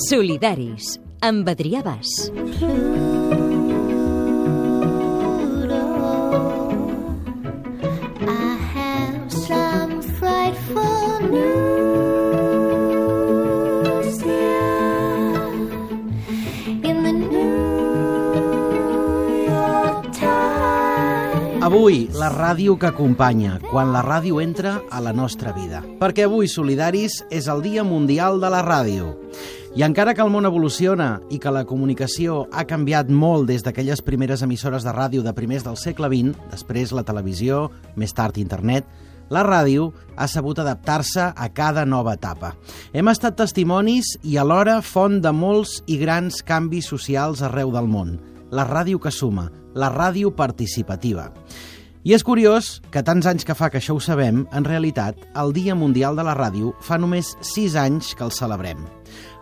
Solidaris, amb Adrià Bas. Avui, la ràdio que acompanya, quan la ràdio entra a la nostra vida. Perquè avui, Solidaris, és el Dia Mundial de la Ràdio. I encara que el món evoluciona i que la comunicació ha canviat molt des d'aquelles primeres emissores de ràdio de primers del segle XX, després la televisió, més tard internet, la ràdio ha sabut adaptar-se a cada nova etapa. Hem estat testimonis i alhora font de molts i grans canvis socials arreu del món. La ràdio que suma, la ràdio participativa. I és curiós que tants anys que fa que això ho sabem, en realitat, el Dia Mundial de la Ràdio fa només 6 anys que el celebrem.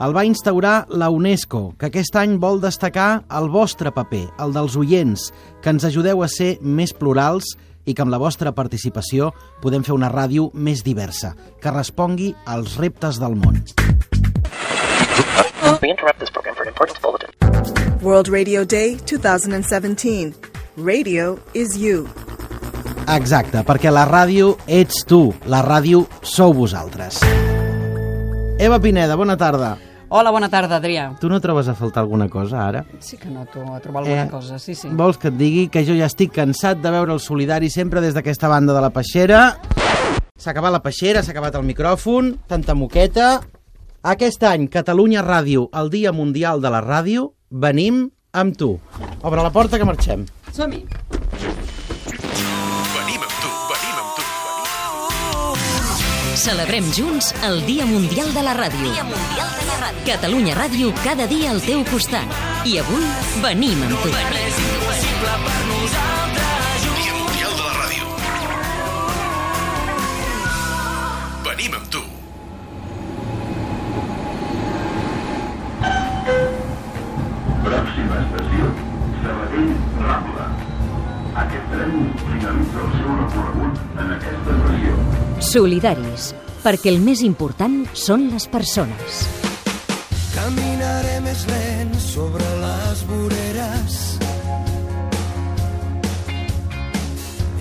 El va instaurar la UNESCO, que aquest any vol destacar el vostre paper, el dels oients, que ens ajudeu a ser més plurals i que amb la vostra participació podem fer una ràdio més diversa, que respongui als reptes del món. We interrupt this program for an important bulletin. World Radio Day 2017. Radio is you. Exacte, perquè la ràdio ets tu, la ràdio sou vosaltres. Eva Pineda, bona tarda. Hola, bona tarda, Adrià. Tu no trobes a faltar alguna cosa ara? Sí que noto a trobar alguna Eh, cosa, sí, sí. Vols que et digui que jo ja estic cansat de veure el solidari sempre des d'aquesta banda de la peixera? S'ha acabat la peixera, s'ha acabat el micròfon, tanta moqueta... Aquest any, Catalunya Ràdio, el Dia Mundial de la Ràdio, venim amb tu. Obre la porta que marxem. Som-hi. Celebrem junts el Dia Mundial de la Ràdio. Dia Mundial de la Ràdio. Catalunya Ràdio, cada dia al teu costat. I avui venim amb tu. Dia Solidaris, perquè el més important són les persones. Caminaré més lent sobre les voreres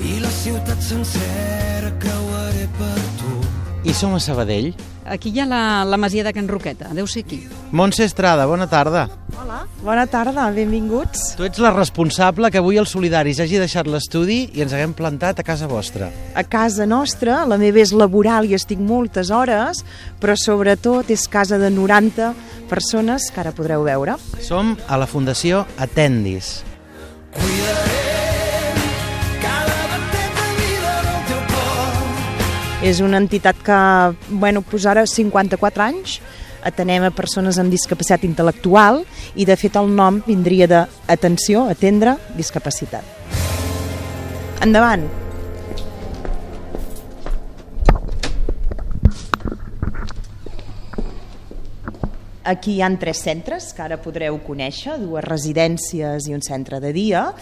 i la ciutat sencera creuaré per tu. I som a Sabadell. Aquí hi ha la, la masia de Can Roqueta, deu ser aquí. Montse Estrada, bona tarda. Hola, bona tarda, benvinguts. Tu ets la responsable que avui els solidaris hagi deixat l'estudi i ens haguem plantat a casa vostra. A casa nostra, la meva és laboral i estic moltes hores, però sobretot és casa de 90 persones que ara podreu veure. Som a la Fundació Atendis. És una entitat que, bueno, pues ara 54 anys, atenem a persones amb discapacitat intel·lectual i, de fet, el nom vindria de atenció, atendre, discapacitat. Endavant. Aquí hi han tres centres que ara podreu conèixer, dues residències i un centre de dia.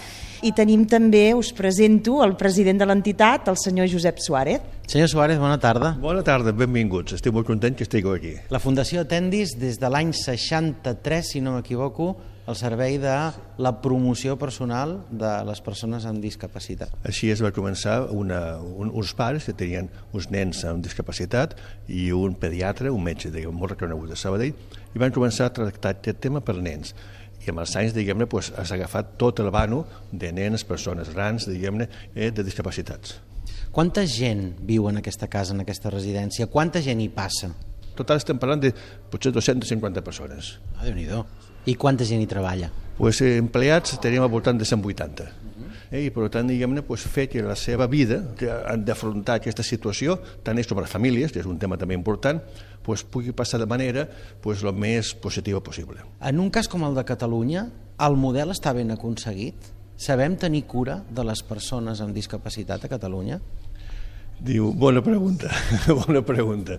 I tenim també, us presento, el president de l'entitat, el senyor Josep Suárez. Senyor Suárez, bona tarda. Bona tarda, benvinguts. Estic molt content que estigueu aquí. La Fundació Atendis, des de l'any 63, si no m'equivoco, al servei de la promoció personal de les persones amb discapacitat. Així es va començar una, un, uns pares que tenien uns nens amb discapacitat i un pediatre, un metge diguem, molt reconegut de Sabadell, i van començar a tractar aquest tema per nens. I amb els anys, diguem-ne, pues, has agafat tot el vano de nens, persones grans, diguem-ne, eh, de discapacitats. Quanta gent viu en aquesta casa, en aquesta residència? Quanta gent hi passa? Total estem parlant de potser 250 persones. Ah, déu nhi I quanta gent hi treballa? Pues, eh, empleats tenim al voltant de 180. Eh, I per tant, diguem-ne, pues, fer que la seva vida, que han d'afrontar aquesta situació, tant és les famílies, que és un tema també important, pues, pugui passar de manera pues, el més positiva possible. En un cas com el de Catalunya, el model està ben aconseguit? Sabem tenir cura de les persones amb discapacitat a Catalunya? Diu, bona pregunta, bona pregunta.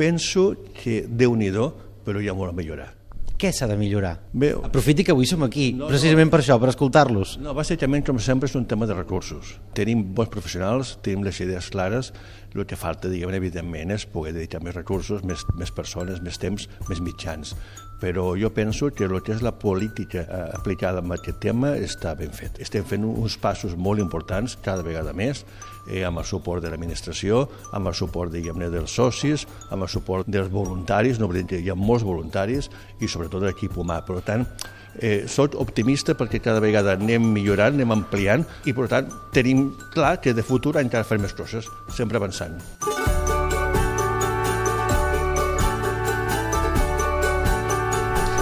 Penso que déu nhi però hi ha molt a millorar. Què s'ha de millorar? Bé, Aprofiti que avui som aquí, No, no. precisament per això, per escoltar-los. No, bàsicament, com sempre, és un tema de recursos. Tenim bons professionals, tenim les idees clares, el que falta, diguem evidentment, és poder dedicar més recursos, més, més persones, més temps, més mitjans. Però jo penso que el que és la política eh, aplicada a aquest tema està ben fet. Estem fent uns passos molt importants, cada vegada més, eh, amb el suport de l'administració, amb el suport, diguem-ne, dels socis, amb el suport dels voluntaris, no oblidem que hi ha molts voluntaris, i sobretot l'equip humà. Per tant, eh, soc optimista perquè cada vegada anem millorant, anem ampliant, i per tant tenim clar que de futur encara farem més coses, sempre avançant.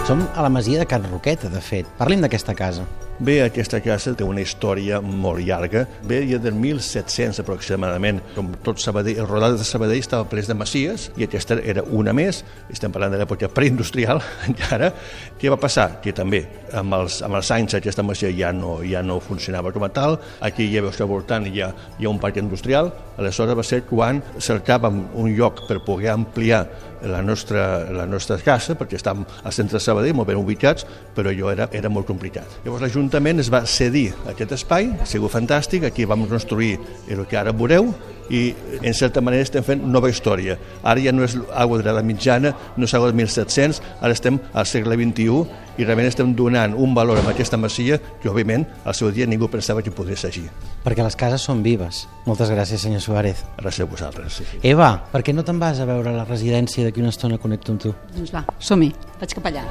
Som a la masia de Can Roqueta, de fet. Parlim d'aquesta casa. Bé, aquesta casa té una història molt llarga. Bé, ja del 1700 aproximadament, com tot Sabadell, el rodat de Sabadell estava ple de masies i aquesta era una més. Estem parlant de l'època preindustrial encara. Què va passar? Que també amb els, amb els anys aquesta masia ja no, ja no funcionava com a tal. Aquí ja veus que al voltant hi ha, hi ha un parc industrial. Aleshores va ser quan cercàvem un lloc per poder ampliar la nostra, la nostra casa, perquè estàvem al centre de Sabadell, molt ben ubicats, però allò era, era molt complicat. Llavors l'Ajuntament es va cedir aquest espai, ha sigut fantàstic, aquí vam construir el que ara veureu, i en certa manera estem fent nova història. Ara ja no és aigua de l'edat mitjana, no és aigua de 1700, ara estem al segle XXI i realment estem donant un valor a aquesta masia que, òbviament, al seu dia ningú pensava que podria ser així. Perquè les cases són vives. Moltes gràcies, senyor Suárez. Gràcies a vosaltres. Sí. Eva, per què no te'n vas a veure la residència d'aquí una estona connecto amb tu? Doncs va, som-hi. Vaig cap allà.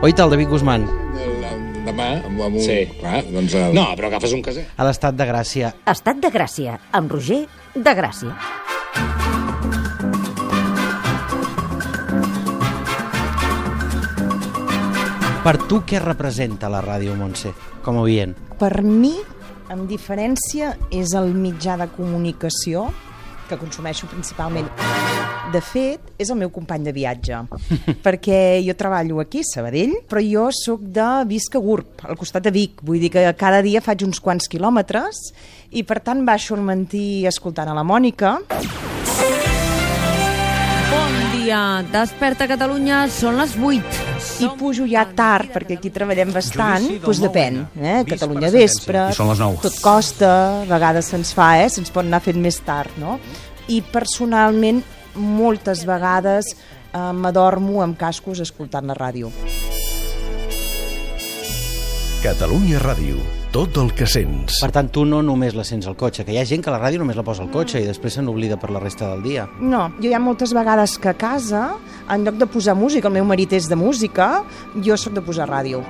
Oi tal, David Guzmán? Demà, amb, amb un... Sí. Clar, doncs... El... No, però agafes un caser. A l'estat de Gràcia. Estat de Gràcia, amb Roger de Gràcia. Per tu, què representa la ràdio, Montse, com a oient? Per mi, amb diferència, és el mitjà de comunicació que consumeixo principalment. De fet, és el meu company de viatge, perquè jo treballo aquí, a Sabadell, però jo sóc de Visca Gurb, al costat de Vic. Vull dir que cada dia faig uns quants quilòmetres i, per tant, baixo al mantí escoltant a la Mònica. Dia, desperta Catalunya, són les 8. I pujo ja tard, perquè aquí treballem bastant, doncs depèn. Eh? Catalunya vespre, tot costa, a vegades se'ns fa, eh? se'ns pot anar fent més tard, no? I personalment, moltes vegades eh, m'adormo amb cascos escoltant la ràdio. Catalunya Ràdio. Tot el que sents. Per tant, tu no només la sents al cotxe, que hi ha gent que la ràdio només la posa al cotxe i després se n'oblida per la resta del dia. No, jo hi ha moltes vegades que a casa, en lloc de posar música, el meu marit és de música, jo sóc de posar ràdio.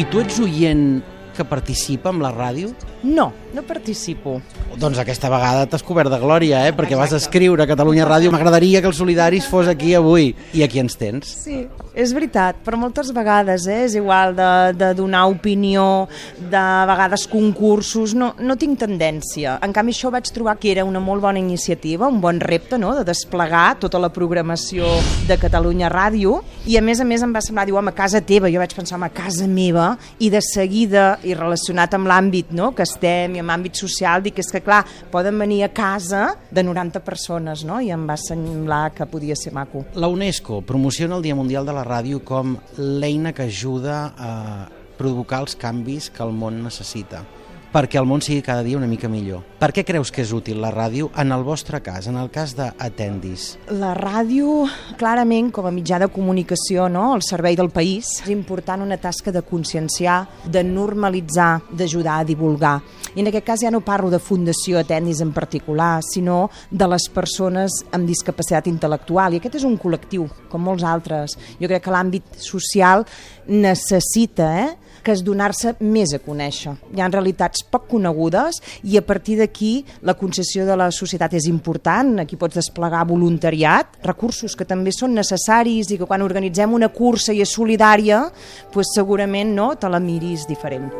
I tu ets oient que participa amb la ràdio? No, no participo. Doncs aquesta vegada t'has cobert de glòria, eh? perquè vas escriure a Catalunya Ràdio m'agradaria que els solidaris fos aquí avui. I aquí ens tens. Sí, és veritat, però moltes vegades eh, és igual de, de donar opinió, de vegades concursos, no, no tinc tendència. En canvi, això vaig trobar que era una molt bona iniciativa, un bon repte, no?, de desplegar tota la programació de Catalunya Ràdio, i a més a més em va semblar, diu, home, a casa teva, jo vaig pensar, home, casa meva, i de seguida, i relacionat amb l'àmbit no?, que estem, i amb l'àmbit social, dic, és que clar, poden venir a casa de 90 persones, no?, i em va semblar que podia ser maco. La UNESCO promociona el Dia Mundial de la Ràdio com l'eina que ajuda a provocar els canvis que el món necessita perquè el món sigui cada dia una mica millor. Per què creus que és útil la ràdio en el vostre cas, en el cas d'Atendis? La ràdio, clarament, com a mitjà de comunicació no? al servei del país, és important una tasca de conscienciar, de normalitzar, d'ajudar a divulgar. I en aquest cas ja no parlo de Fundació Atendis en particular, sinó de les persones amb discapacitat intel·lectual. I aquest és un col·lectiu, com molts altres. Jo crec que l'àmbit social necessita eh, que és donar-se més a conèixer. Hi ha realitats poc conegudes i a partir d'aquí la concessió de la societat és important, aquí pots desplegar voluntariat, recursos que també són necessaris i que quan organitzem una cursa i és solidària, pues segurament no, te la miris diferent.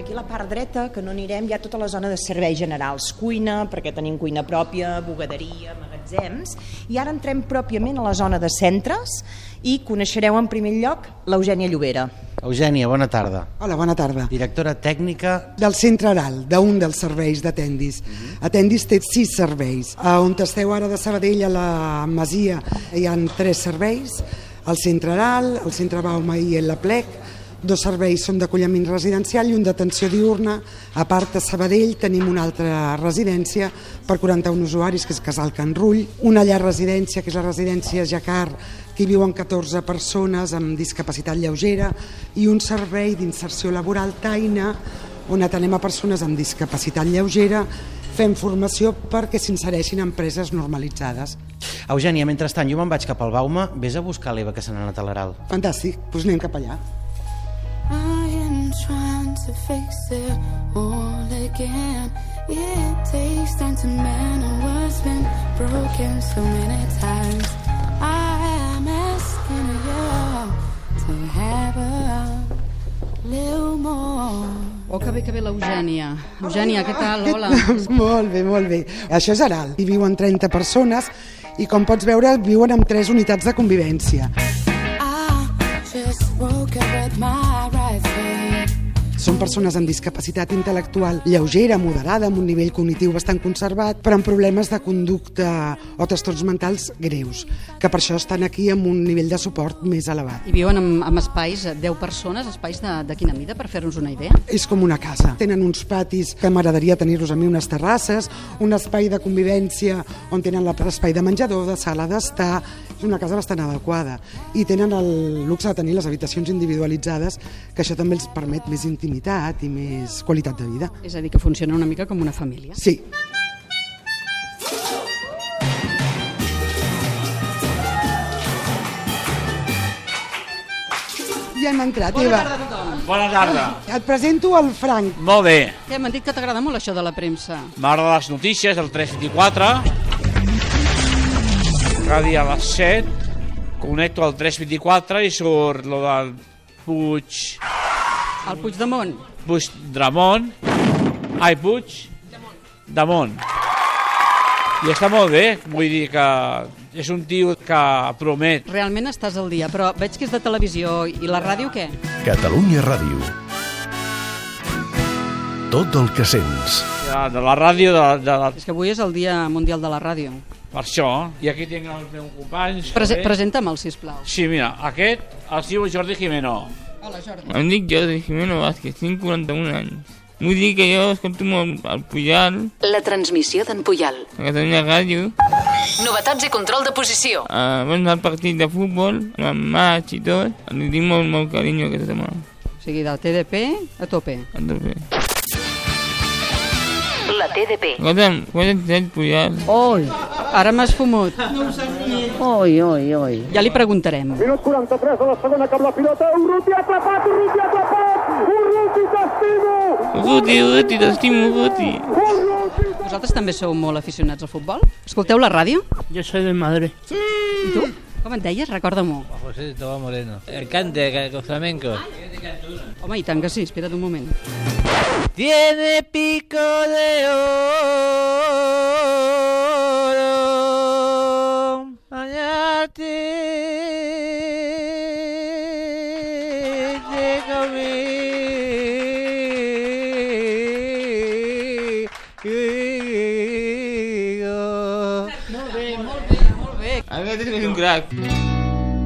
Aquí la part dreta, que no anirem, hi ha tota la zona de serveis generals, cuina, perquè tenim cuina pròpia, bugaderia, magatzems, i ara entrem pròpiament a la zona de centres i coneixereu en primer lloc l'Eugènia Llobera. Eugènia, bona tarda. Hola, bona tarda. Directora tècnica... Del centre oral, d'un dels serveis d'Atendis. Uh -huh. Atendis té sis serveis. A on esteu ara de Sabadell, a la Masia, hi han tres serveis. El centre oral, el centre Bauma i el Plec, Dos serveis són d'acolliment residencial i un d'atenció diurna. A part, a Sabadell tenim una altra residència per 41 usuaris, que és Casal Can Rull, una llar residència, que és la residència Jacar, que hi viuen 14 persones amb discapacitat lleugera, i un servei d'inserció laboral Taina, on atenem a persones amb discapacitat lleugera, fem formació perquè s'insereixin empreses normalitzades. Eugènia, mentrestant, jo me'n vaig cap al Bauma, vés a buscar l'Eva que se n'ha anat a l'Aral. Fantàstic, doncs anem cap allà. Trying to fix it all again. It takes time to mend what's been broken so many times. I am asking you to have a little more. Oh, que bé, que bé l'Eugènia. Eugènia, què tal? Hola. molt bé, molt bé. Això és Aral. Hi viuen 30 persones i, com pots veure, viuen amb tres unitats de convivència. Són persones amb discapacitat intel·lectual lleugera, moderada, amb un nivell cognitiu bastant conservat, però amb problemes de conducta o trastorns mentals greus, que per això estan aquí amb un nivell de suport més elevat. I viuen en, en espais, eh, 10 persones, espais de, de quina mida, per fer-nos una idea? És com una casa. Tenen uns patis que m'agradaria tenir-los a mi, unes terrasses, un espai de convivència on tenen l'espai de menjador, de sala d'estar, una casa bastant adequada. I tenen el luxe de tenir les habitacions individualitzades, que això també els permet més intimitat i més qualitat de vida. És a dir, que funciona una mica com una família. Sí. Ja hem entrat, Eva. Bona tarda. Et presento el Frank. Molt bé. Què, m'han dit que t'agrada molt això de la premsa. M'agrada les notícies, el 324. Cada dia a les 7 connecto al 324 i surt lo del Puig... El Puigdemont. Puigdemont. Ai, Puig... Damont. I està molt bé, vull dir que és un tio que promet. Realment estàs al dia, però veig que és de televisió i la ràdio què? Catalunya Ràdio. Tot el que sents. De, de la ràdio, de, de la... És que avui és el Dia Mundial de la Ràdio. Per això, i aquí tinc els meus companys. Prese. Presenta'm-el, sisplau. Sí, mira, aquest es diu Jordi Jimeno. Hola, Jordi. Em dic Jordi Jimeno Vázquez, tinc 41 anys. Vull dir que jo escolto molt el Pujal, La transmissió d'en Puyal. a Catalunya Ràdio, Novetats i control de posició. abans del partit de futbol, amb el maig i tot, li tinc molt, molt carinyo a aquest home. O sigui, del TDP a tope. A tope. La TDP. Escolta'm, quan ets el Pujal? Oi, ara m'has fumut. Oi, oi, oi. Ja li preguntarem. Minut 43 de la segona cap la pilota. Urruti atrapat, Urruti atrapat! Urruti t'estimo! Ruti, Ruti, t'estimo, Ruti. Vosaltres també sou molt aficionats al futbol? Escolteu la ràdio? Yo soy del Madrid. I tu? Com et deies? Recorda-m'ho. José Tomás Moreno. El cante, el flamenco. Home, i tant que sí, espera't un moment. Tiene pico de oro. Bañarte de conmigo. Molt bé, molt bé, molt bé. Aquest és un crac.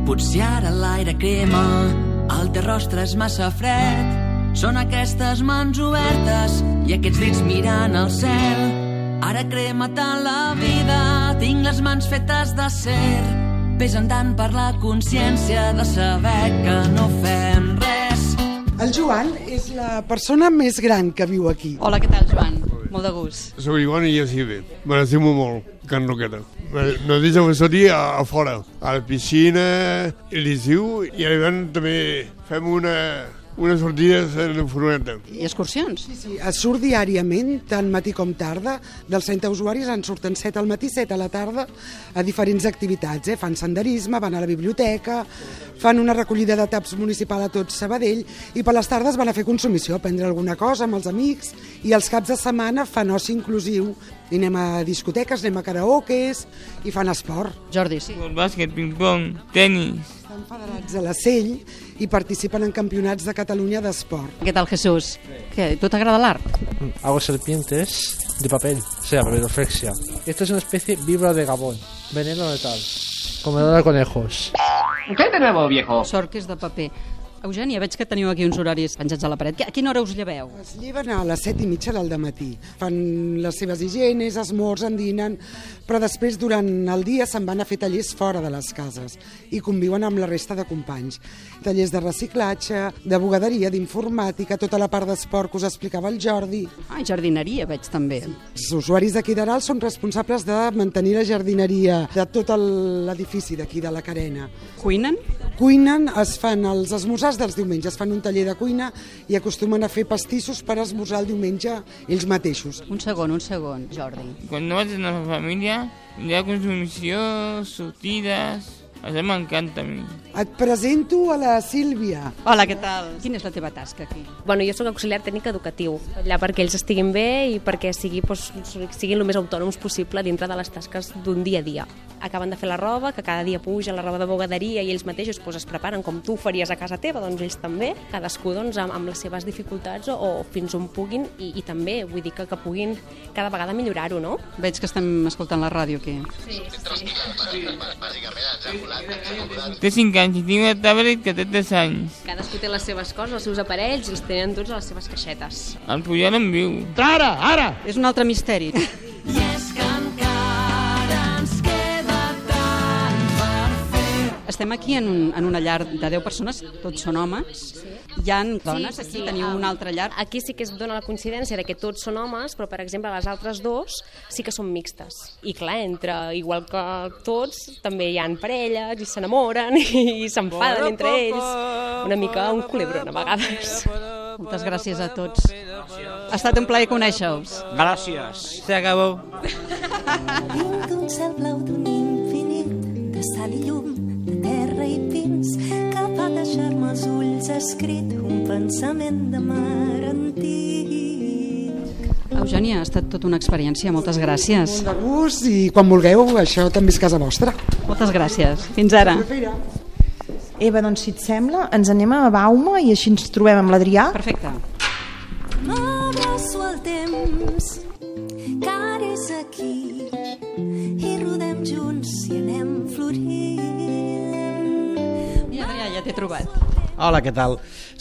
Potser ara l'aire crema, el teu rostre és massa fred. Són aquestes mans obertes i aquests dits mirant al cel. Ara crema tant la vida, tinc les mans fetes d'acer. Pesen tant per la consciència de saber que no fem res. El Joan és la persona més gran que viu aquí. Hola, què tal, Joan? Molt de gust. Soc Joan i ja sí bé. Me l'estimo molt, Can Roqueta. Nos deixen sortir a, a fora, a la piscina, a l'estiu, i a l'hivern també fem una, unes sortides en la furgoneta. I excursions? Sí, sí, es surt diàriament, tant matí com tarda. Dels 30 usuaris en surten 7 al matí, 7 a la tarda, a diferents activitats. Eh? Fan senderisme, van a la biblioteca, fan una recollida de taps municipal a tot Sabadell i per les tardes van a fer consumició, a prendre alguna cosa amb els amics i els caps de setmana fan oci inclusiu i anem a discoteques, anem a karaokes i fan esport. Jordi, sí. Bàsquet, ping-pong, tenis. Estan federats a la Cell i participen en campionats de Catalunya d'esport. Què tal, Jesús? Què, tu t'agrada l'art? Hago serpientes de papel, o sea, papiroflexia. Esto es una especie víbora de Gabón, veneno letal, comedor de conejos. Què de nuevo, viejo? Sort que és de paper. Eugènia, veig que teniu aquí uns horaris penjats a la paret. A quina hora us lleveu? Es lleven a les set i mitja del matí. Fan les seves higienes, esmorzen, dinen, però després durant el dia se'n van a fer tallers fora de les cases i conviuen amb la resta de companys. Tallers de reciclatge, de bugaderia, d'informàtica, tota la part d'esport que us explicava el Jordi. Ah, jardineria veig també. Els usuaris d'aquí d'Aral són responsables de mantenir la jardineria de tot l'edifici d'aquí de la Carena. Cuinen? Cuinen, es fan els esmorzars dels diumenges, fan un taller de cuina i acostumen a fer pastissos per esmorzar el diumenge ells mateixos. Un segon, un segon, Jordi. Quan no vaig amb la família, hi ha consumició, sortides... Això m'encanta a mi. Et presento a la Sílvia. Hola, què tal? Quina és la teva tasca aquí? Bueno, jo sóc auxiliar tècnic educatiu, allà perquè ells estiguin bé i perquè sigui, doncs, siguin el més autònoms possible dintre de les tasques d'un dia a dia. Acaben de fer la roba, que cada dia puja la roba de bogaderia i ells mateixos doncs, es preparen com tu faries a casa teva, doncs ells també, cadascú doncs, amb, amb les seves dificultats o, o fins on puguin i, i també, vull dir que, que puguin cada vegada millorar-ho, no? Veig que estem escoltant la ràdio aquí. Sí, sí. Té 5 anys i tinc una tablet que té 3 anys. Cadascú té les seves coses, els seus aparells, i els tenen tots a les seves caixetes. El Pujol en viu. Ara, ara! És un altre misteri. Estem aquí en, un, en una llar de 10 persones, tots són homes. Sí. Hi ha dones, sí, aquí sí, teniu um, un altre llar. Aquí sí que es dona la coincidència de que tots són homes, però per exemple les altres dos sí que són mixtes. I clar, entre, igual que tots, també hi han parelles i s'enamoren i s'enfaden entre ells. Una mica un culebron a vegades. Moltes gràcies a tots. Ha estat un plaer conèixer-vos. Gràcies. Se acabó. Vinc d'un cel blau d'un infinit, de sal i llum, escrit un pensament de mar antic. Eugènia, ha estat tota una experiència. Moltes gràcies. Molt de gust i quan vulgueu, això també és casa vostra. Moltes gràcies. Fins ara. Eva, doncs si et sembla, ens anem a Bauma i així ens trobem amb l'Adrià. Perfecte. M'abraço al temps, que ara és aquí, i rodem junts i anem florint. Ja, Adrià, ja t'he trobat. Hola, què tal?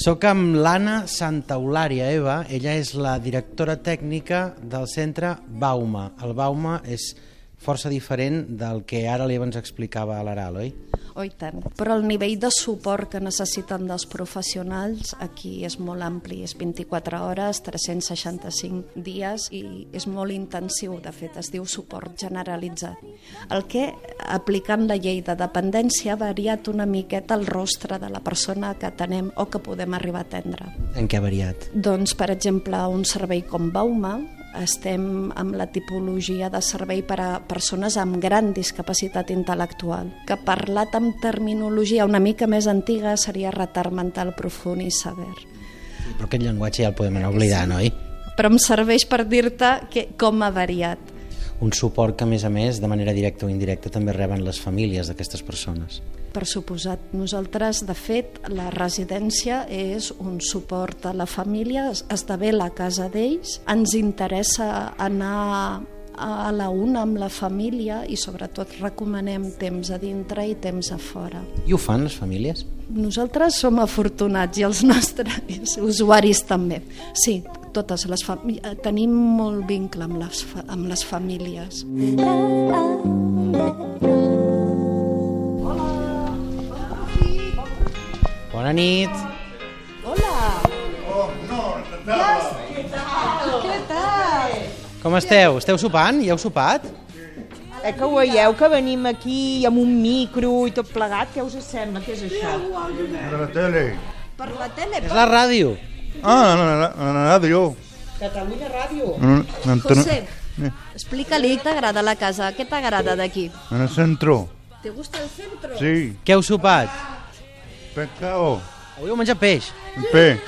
Soc amb l'Anna Santa Eulària Eva. Ella és la directora tècnica del centre Bauma. El Bauma és força diferent del que ara l'Eva ens explicava a l'Aral, oi? Oh, i tant. Però el nivell de suport que necessiten dels professionals aquí és molt ampli, és 24 hores, 365 dies i és molt intensiu, de fet, es diu suport generalitzat. El que, aplicant la llei de dependència, ha variat una miqueta el rostre de la persona que tenem o que podem arribar a atendre. En què ha variat? Doncs, per exemple, un servei com Bauma, estem amb la tipologia de servei per a persones amb gran discapacitat intel·lectual, que parlat amb terminologia una mica més antiga seria retard mental profund i sever. Però aquest llenguatge ja el podem anar oblidant, oi? Però em serveix per dir-te que com ha variat. Un suport que, a més a més, de manera directa o indirecta, també reben les famílies d'aquestes persones. Per suposat, nosaltres, de fet, la residència és un suport a la família, es- esdevé la casa d'ells, ens interessa anar a la una amb la família i sobretot recomanem temps a dintre i temps a fora. I ho fan les famílies? Nosaltres som afortunats i els nostres usuaris també. Sí, totes les famílies, tenim molt vincle amb les, fa- amb les famílies. Bona nit. Hola! Oh, no, Què tal? Com esteu? Esteu sopant? Ja heu sopat? Eh que ho veieu, que venim aquí amb un micro i tot plegat? Què us sembla? Què és això? De la tele. Per la tele? És la ràdio. Ah, la, la, la ràdio. Catalunya Ràdio. En, en, José, Eh, explica-li, t'agrada la casa? Què t'agrada d'aquí? en el centro. ¿Te gusta el centro? Sí. Què heu sopat? Pescado. Avui heu menjat peix. Pe.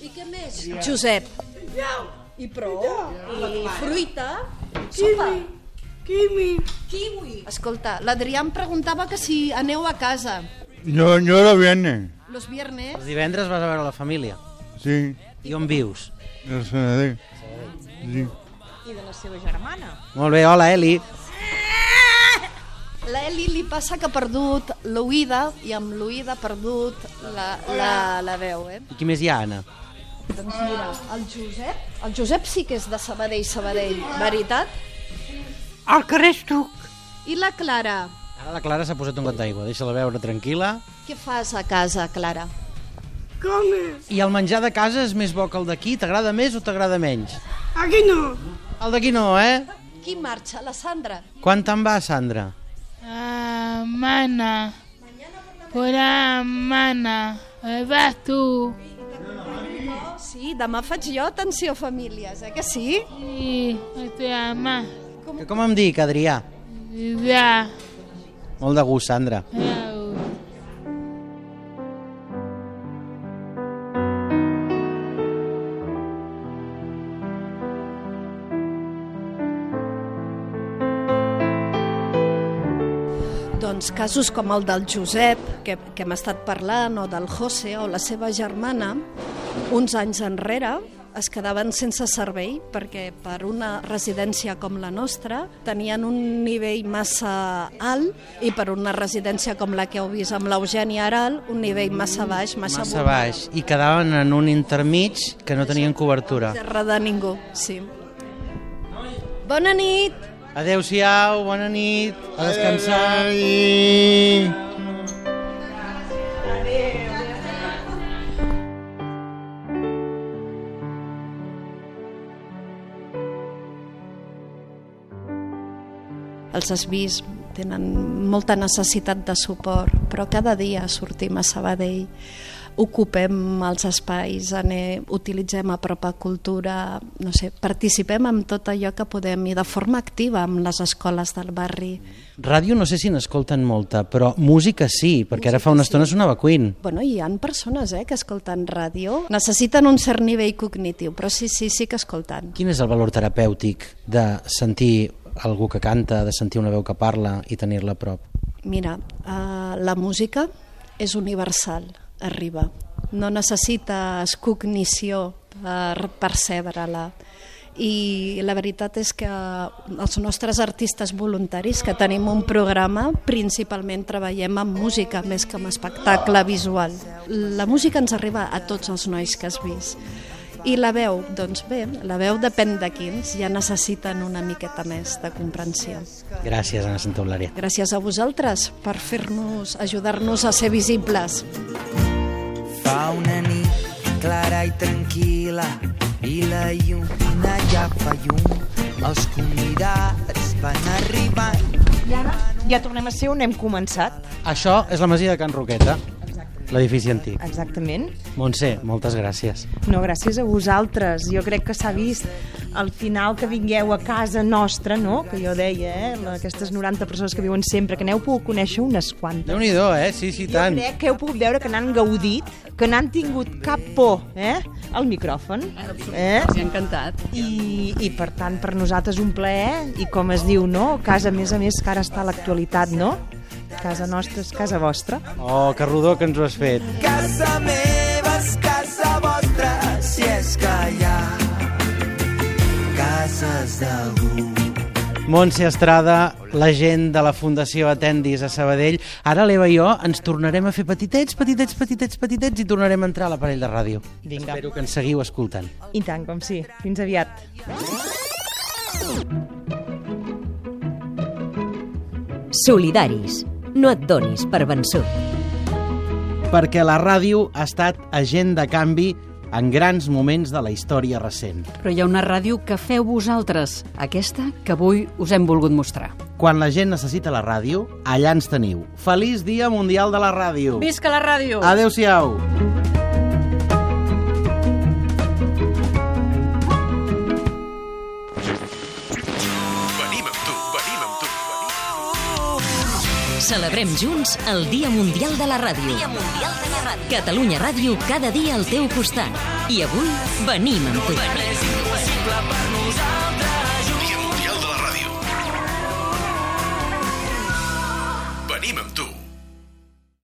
I què més? Josep. I prou. I fruita. Sopa. Kiwi. Kiwi. Escolta, l'Adrià em preguntava que si aneu a casa. Yo, yo lo viene. Los viernes. Els divendres vas a veure la família. Sí. I on vius? El Senadí. Sí. I de la seva germana. Molt bé, hola, Eli. L'Eli li passa que ha perdut l'oïda i amb l'oïda ha perdut la, la, la veu, eh? I qui més hi ha, Anna? Doncs mira, el Josep, el Josep sí que és de Sabadell, Sabadell, veritat? Al carrer Estruc. I la Clara? Ara la Clara s'ha posat un got d'aigua, deixa-la veure tranquil·la. Què fas a casa, Clara? Com? I el menjar de casa és més bo que el d'aquí? T'agrada més o t'agrada menys? Aquí no. El d'aquí no, eh? Qui marxa? La Sandra? Quan te'n vas, Sandra? Ah, mana. Por la mana. Eh, Vas tu. Sí, demà faig jo atenció a famílies, eh que sí? Sí, estoy ama. Que com em dic, Adrià? Ya. Molt de gust, Sandra. Doncs casos com el del Josep, que, que hem estat parlant, o del José o la seva germana, uns anys enrere es quedaven sense servei perquè per una residència com la nostra tenien un nivell massa alt i per una residència com la que heu vist amb l'Eugènia Aral un nivell massa baix, massa, Massa baix. I quedaven en un intermig que no tenien cobertura. terra de ningú, sí. Bona nit! Adéu-siau, bona nit, a descansar. Els has vist, tenen molta necessitat de suport, però cada dia sortim a Sabadell, ocupem els espais, anem, utilitzem a prop a cultura, no sé, participem en tot allò que podem i de forma activa amb les escoles del barri. Ràdio no sé si n'escolten molta, però música sí, perquè ara fa una estona sonava Queen. Bueno, hi han persones eh, que escolten ràdio, necessiten un cert nivell cognitiu, però sí, sí, sí que escolten. Quin és el valor terapèutic de sentir algú que canta, de sentir una veu que parla i tenir-la a prop? Mira, uh, la música és universal, arriba. No necessites cognició per percebre-la. I la veritat és que els nostres artistes voluntaris, que tenim un programa, principalment treballem amb música més que amb espectacle visual. La música ens arriba a tots els nois que has vist. I la veu, doncs bé, la veu depèn de quins, ja necessiten una miqueta més de comprensió. Gràcies, Anna Santa Eulària. Gràcies a vosaltres per fer-nos, ajudar-nos a ser visibles. Fa una nit clara i tranquil·la i la lluna ja fa llum. Els convidats van arribant. I ara ja tornem a ser on hem començat. Això és la masia de Can Roqueta, l'edifici antic. Exactament. Montse, moltes gràcies. No, gràcies a vosaltres. Jo crec que s'ha vist al final que vingueu a casa nostra, no? Que jo deia, eh? Aquestes 90 persones que viuen sempre, que n'heu pogut conèixer unes quantes. déu nhi eh? Sí, sí, Jo tant. crec que heu pogut veure que n'han gaudit, que n'han tingut cap por, eh? Al micròfon. Eh? Els ha encantat. I, I, per tant, per nosaltres un plaer, i com es diu, no? Casa, a més a més, que ara està a l'actualitat, no? Casa nostra és casa vostra. Oh, que rodó que ens ho has fet. Casa meva és casa vostra, si és que hi ha cases d'algú. Montse Estrada, la gent de la Fundació Atendis a Sabadell. Ara l'Eva i jo ens tornarem a fer petitets, petitets, petitets, petitets i tornarem a entrar a l'aparell de ràdio. Vinga. Espero que ens seguiu escoltant. I tant, com sí. Fins aviat. Solidaris. No et donis per vençut. Perquè la ràdio ha estat agent de canvi en grans moments de la història recent. Però hi ha una ràdio que feu vosaltres, aquesta que avui us hem volgut mostrar. Quan la gent necessita la ràdio, allà ens teniu. Feliç Dia Mundial de la Ràdio! Visca la ràdio! Adéu-siau! Venim Celebrem junts el Dia Mundial de la Ràdio. Dia Mundial de la Ràdio. Catalunya Ràdio cada dia al teu costat. I avui venim amb tu. Per